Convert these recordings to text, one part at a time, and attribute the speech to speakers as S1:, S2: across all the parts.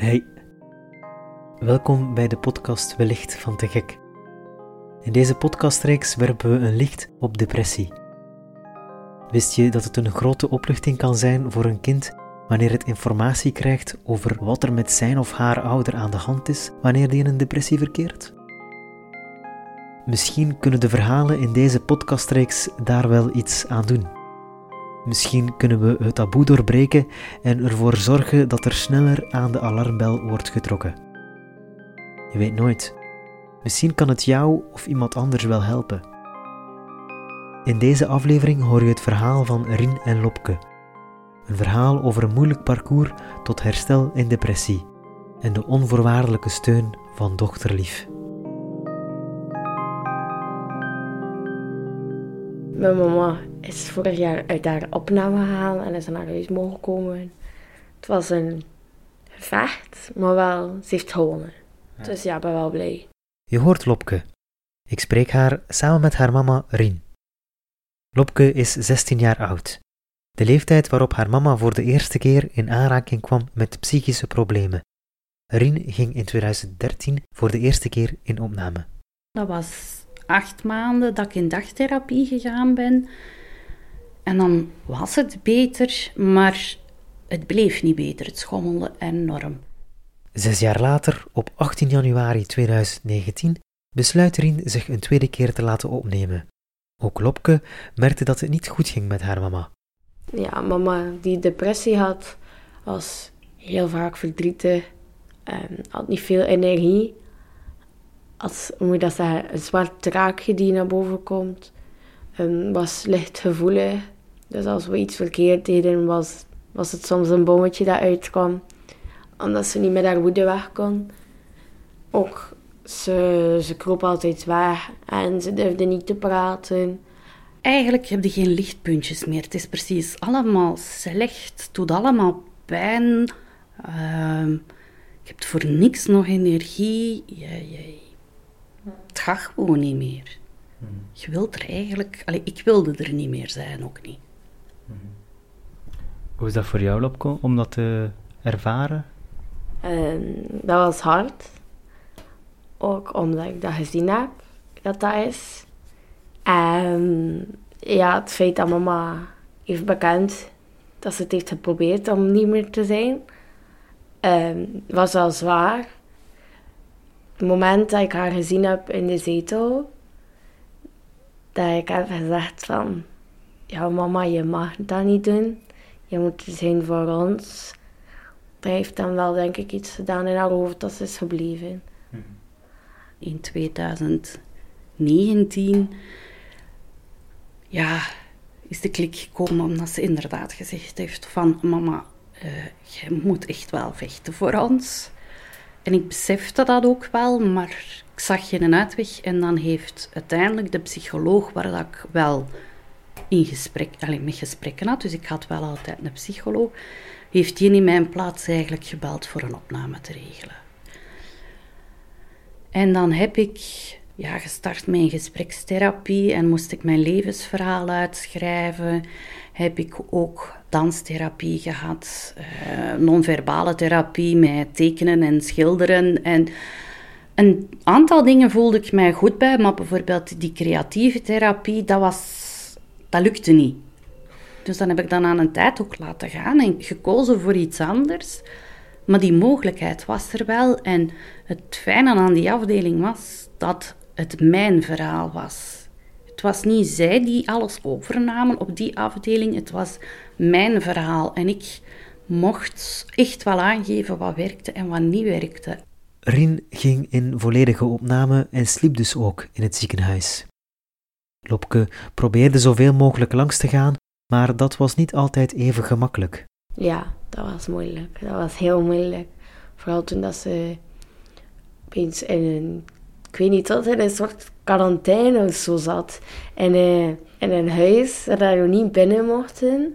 S1: Hey, welkom bij de podcast Wellicht van Te Gek. In deze podcastreeks werpen we een licht op depressie. Wist je dat het een grote opluchting kan zijn voor een kind wanneer het informatie krijgt over wat er met zijn of haar ouder aan de hand is wanneer die in een depressie verkeert? Misschien kunnen de verhalen in deze podcastreeks daar wel iets aan doen. Misschien kunnen we het taboe doorbreken en ervoor zorgen dat er sneller aan de alarmbel wordt getrokken. Je weet nooit. Misschien kan het jou of iemand anders wel helpen. In deze aflevering hoor je het verhaal van Rien en Lopke. Een verhaal over een moeilijk parcours tot herstel in depressie en de onvoorwaardelijke steun van dochterlief.
S2: Mijn mama is vorig jaar uit haar opname gehaald en is naar huis mogen komen. Het was een gevecht, maar wel, ze heeft gewonnen. Dus ja, ik ben wel blij.
S1: Je hoort Lopke. Ik spreek haar samen met haar mama Rien. Lopke is 16 jaar oud. De leeftijd waarop haar mama voor de eerste keer in aanraking kwam met psychische problemen. Rien ging in 2013 voor de eerste keer in opname.
S3: Dat was acht maanden dat ik in dagtherapie gegaan ben. En dan was het beter, maar het bleef niet beter. Het schommelde enorm.
S1: Zes jaar later, op 18 januari 2019, besluit Rien zich een tweede keer te laten opnemen. Ook Lopke merkte dat het niet goed ging met haar mama.
S2: Ja, mama die depressie had, was heel vaak verdrietig. En had niet veel energie. Als, hoe dat een zwart draakje die naar boven komt. En was licht gevoelig. Dus als we iets verkeerd deden, was, was het soms een bommetje dat uitkwam. Omdat ze niet met haar woede weg kon. Ook, ze, ze kroop altijd weg en ze durfde niet te praten.
S3: Eigenlijk heb je geen lichtpuntjes meer. Het is precies allemaal slecht. Het doet allemaal pijn. Ehm, je hebt voor niks nog energie. Je, je, het gaat gewoon niet meer. Je wilt er eigenlijk... Allee, ik wilde er niet meer zijn, ook niet.
S1: Hoe is dat voor jou, Lopke, om dat te ervaren?
S2: En dat was hard. Ook omdat ik dat gezien heb, dat dat is. En ja, het feit dat mama heeft bekend dat ze het heeft geprobeerd om niet meer te zijn, ehm, was wel zwaar. Het moment dat ik haar gezien heb in de zetel, dat ik heb gezegd van, ja mama, je mag dat niet doen. Je moet er zijn voor ons. Dat heeft dan wel, denk ik, iets gedaan in haar hoofd dat ze is gebleven.
S3: In 2019 ja, is de klik gekomen omdat ze inderdaad gezegd heeft van mama, uh, jij moet echt wel vechten voor ons. En ik besefte dat ook wel, maar ik zag geen uitweg. En dan heeft uiteindelijk de psycholoog, waar dat ik wel in gesprek, alleen met gesprekken had, dus ik had wel altijd een psycholoog, heeft die in mijn plaats eigenlijk gebeld voor een opname te regelen. En dan heb ik ja, gestart met een gesprekstherapie en moest ik mijn levensverhaal uitschrijven. Heb ik ook danstherapie gehad, uh, non-verbale therapie met tekenen en schilderen. En een aantal dingen voelde ik mij goed bij, maar bijvoorbeeld die creatieve therapie, dat, was, dat lukte niet. Dus dan heb ik dan aan een tijd ook laten gaan en gekozen voor iets anders. Maar die mogelijkheid was er wel. En het fijne aan die afdeling was dat het mijn verhaal was. Het was niet zij die alles overnamen op die afdeling, het was mijn verhaal. En ik mocht echt wel aangeven wat werkte en wat niet werkte.
S1: Rien ging in volledige opname en sliep dus ook in het ziekenhuis. Lopke probeerde zoveel mogelijk langs te gaan, maar dat was niet altijd even gemakkelijk.
S2: Ja, dat was moeilijk. Dat was heel moeilijk. Vooral toen dat ze opeens in een ik weet niet, dat in een soort quarantaine of zo zat. En uh, in een huis waar we niet binnen mochten.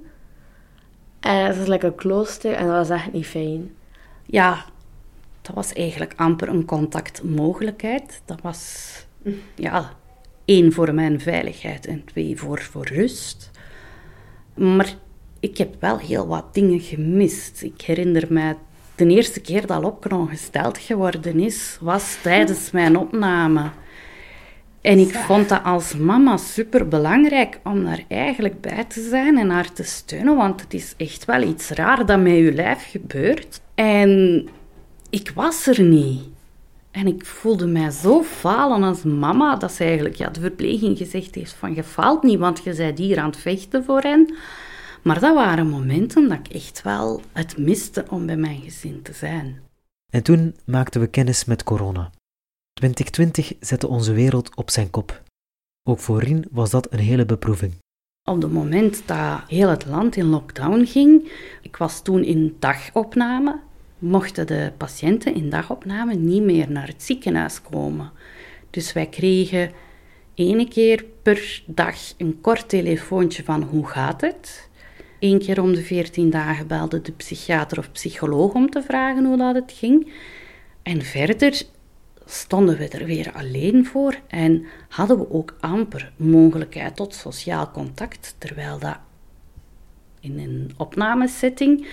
S2: En dat was lekker klooster en dat was echt niet fijn.
S3: Ja, dat was eigenlijk amper een contactmogelijkheid. Dat was, ja, één voor mijn veiligheid en twee voor, voor rust. Maar ik heb wel heel wat dingen gemist. Ik herinner mij de eerste keer dat Lopke gesteld geworden is, was tijdens mijn opname. En ik vond dat als mama super belangrijk om daar eigenlijk bij te zijn en haar te steunen, want het is echt wel iets raar dat met je lijf gebeurt. En ik was er niet. En ik voelde mij zo falen als mama, dat ze eigenlijk ja, de verpleging gezegd heeft van je faalt niet, want je bent hier aan het vechten voor hen. Maar dat waren momenten dat ik echt wel het miste om bij mijn gezin te zijn.
S1: En toen maakten we kennis met corona. 2020 zette onze wereld op zijn kop. Ook voor Rien was dat een hele beproeving.
S3: Op het moment dat heel het land in lockdown ging, ik was toen in dagopname, mochten de patiënten in dagopname niet meer naar het ziekenhuis komen. Dus wij kregen ene keer per dag een kort telefoontje van hoe gaat het? Eén keer om de 14 dagen belde de psychiater of psycholoog om te vragen hoe dat het ging. En verder stonden we er weer alleen voor en hadden we ook amper mogelijkheid tot sociaal contact, terwijl dat in een opnamesetting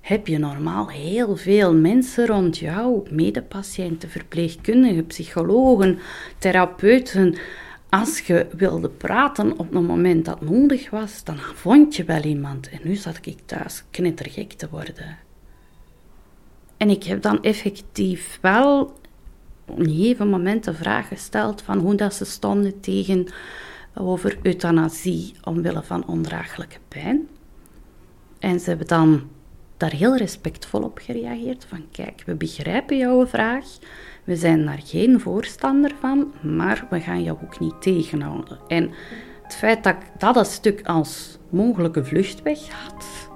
S3: heb je normaal heel veel mensen rond jou, medepatiënten, verpleegkundigen, psychologen, therapeuten. Als je wilde praten op een moment dat nodig was, dan vond je wel iemand. En nu zat ik thuis knettergek te worden. En ik heb dan effectief wel op een gegeven moment de vraag gesteld van hoe dat ze stonden tegen over euthanasie omwille van ondraaglijke pijn. En ze hebben dan daar heel respectvol op gereageerd van kijk, we begrijpen jouw vraag, we zijn daar geen voorstander van, maar we gaan jou ook niet tegenhouden. En het feit dat ik dat een stuk als mogelijke vluchtweg had,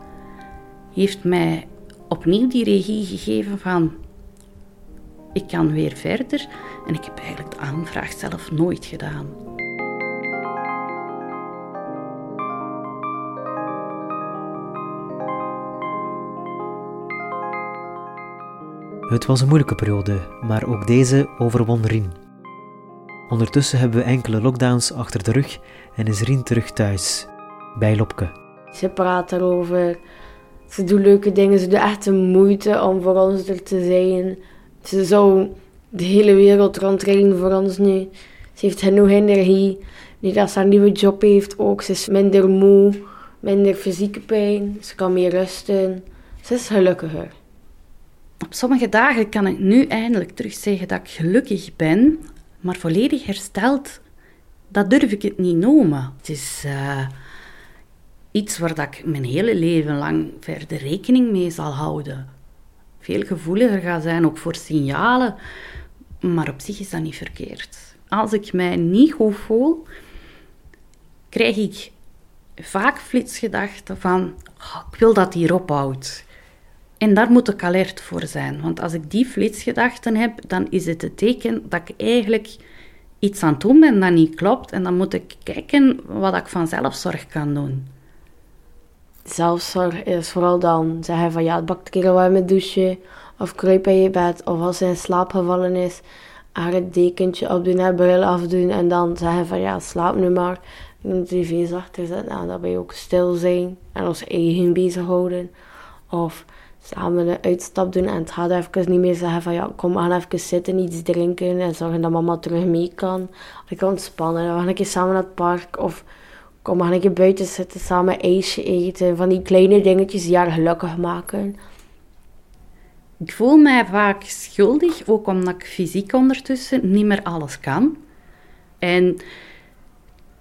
S3: heeft mij opnieuw die regie gegeven van ik kan weer verder en ik heb eigenlijk de aanvraag zelf nooit gedaan.
S1: Het was een moeilijke periode, maar ook deze overwon Rien. Ondertussen hebben we enkele lockdowns achter de rug en is Rien terug thuis, bij Lopke.
S2: Ze praat erover, ze doet leuke dingen, ze doet echt de moeite om voor ons er te zijn. Ze zou de hele wereld rondrijden voor ons nu. Ze heeft genoeg energie. Nu dat ze een nieuwe job heeft ook. Ze is minder moe, minder fysieke pijn. Ze kan meer rusten. Ze is gelukkiger.
S3: Op sommige dagen kan ik nu eindelijk terug zeggen dat ik gelukkig ben, maar volledig hersteld, dat durf ik het niet noemen. Het is uh, iets waar dat ik mijn hele leven lang verder rekening mee zal houden veel gevoeliger ga zijn, ook voor signalen. Maar op zich is dat niet verkeerd. Als ik mij niet goed voel, krijg ik vaak flitsgedachten van, oh, ik wil dat hier ophoudt. En daar moet ik alert voor zijn. Want als ik die flitsgedachten heb, dan is het het teken dat ik eigenlijk iets aan het doen ben dat niet klopt. En dan moet ik kijken wat ik van zelfzorg kan doen
S2: zelfzorg is vooral dan zeggen van ja, het bakt een keer warme douche of kruip in je bed of als ze in slaap gevallen is, haar het dekentje opdoen, haar bril afdoen en dan zeggen van ja, slaap nu maar. De tv achter zetten, nou, dat wij ook stil zijn en ons eigen bezighouden. Of samen een uitstap doen en het gaat even niet meer zeggen van ja, kom, gaan even zitten, iets drinken en zorgen dat mama terug mee kan. Ik kan ontspannen, we gaan een keer samen naar het park of Kom maar een keer buiten zitten, samen ijsje eten. Van die kleine dingetjes die haar gelukkig maken.
S3: Ik voel mij vaak schuldig, ook omdat ik fysiek ondertussen niet meer alles kan. En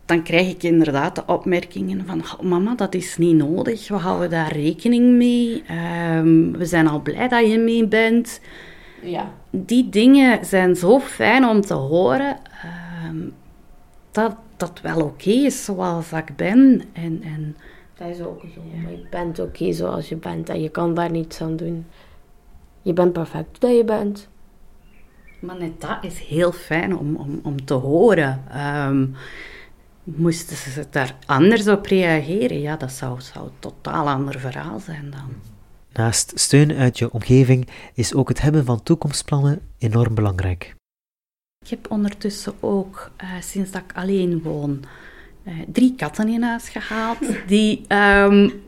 S3: dan krijg ik inderdaad de opmerkingen van mama, dat is niet nodig, we houden daar rekening mee. Ehm, we zijn al blij dat je mee bent. Ja. Die dingen zijn zo fijn om te horen. Ehm, dat, dat wel oké is zoals ik ben. En, en,
S2: dat is ook zo. Maar je bent oké zoals je bent en je kan daar niets aan doen. Je bent perfect dat je bent.
S3: Maar net dat is heel fijn om, om, om te horen. Um, moesten ze daar anders op reageren, ja, dat zou, zou een totaal ander verhaal zijn dan.
S1: Naast steun uit je omgeving is ook het hebben van toekomstplannen enorm belangrijk.
S3: Ik heb ondertussen ook, uh, sinds dat ik alleen woon, uh, drie katten in huis gehaald. Die um,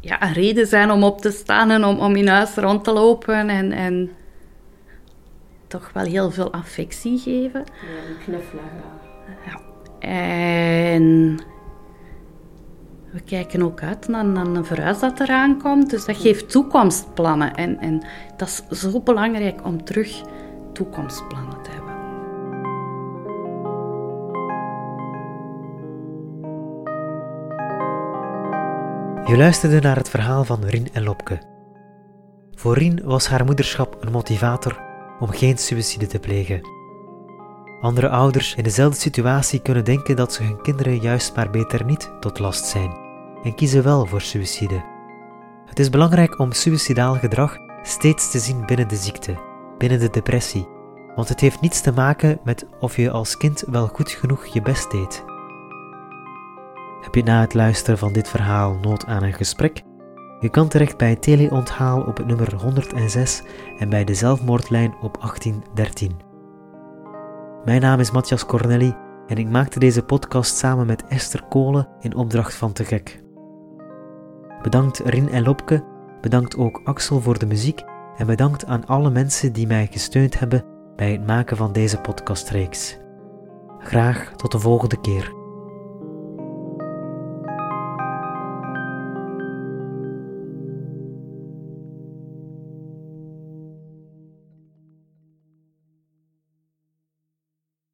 S3: ja, een reden zijn om op te staan en om, om in huis rond te lopen en, en toch wel heel veel affectie geven.
S2: Ja, een knuffelen.
S3: Ja. En we kijken ook uit naar, naar een verhuis dat eraan komt. Dus dat geeft toekomstplannen. En, en dat is zo belangrijk om terug toekomstplannen te hebben.
S1: Je luisterde naar het verhaal van Rien en Lopke. Voor Rien was haar moederschap een motivator om geen suïcide te plegen. Andere ouders in dezelfde situatie kunnen denken dat ze hun kinderen juist maar beter niet tot last zijn en kiezen wel voor suïcide. Het is belangrijk om suïcidaal gedrag steeds te zien binnen de ziekte, binnen de depressie, want het heeft niets te maken met of je als kind wel goed genoeg je best deed. Heb je na het luisteren van dit verhaal nood aan een gesprek? Je kan terecht bij teleonthaal op het nummer 106 en bij de zelfmoordlijn op 1813. Mijn naam is Matthias Cornelli en ik maakte deze podcast samen met Esther Kolen in opdracht van Te Gek. Bedankt Rin en Lopke, bedankt ook Axel voor de muziek en bedankt aan alle mensen die mij gesteund hebben bij het maken van deze podcastreeks. Graag tot de volgende keer.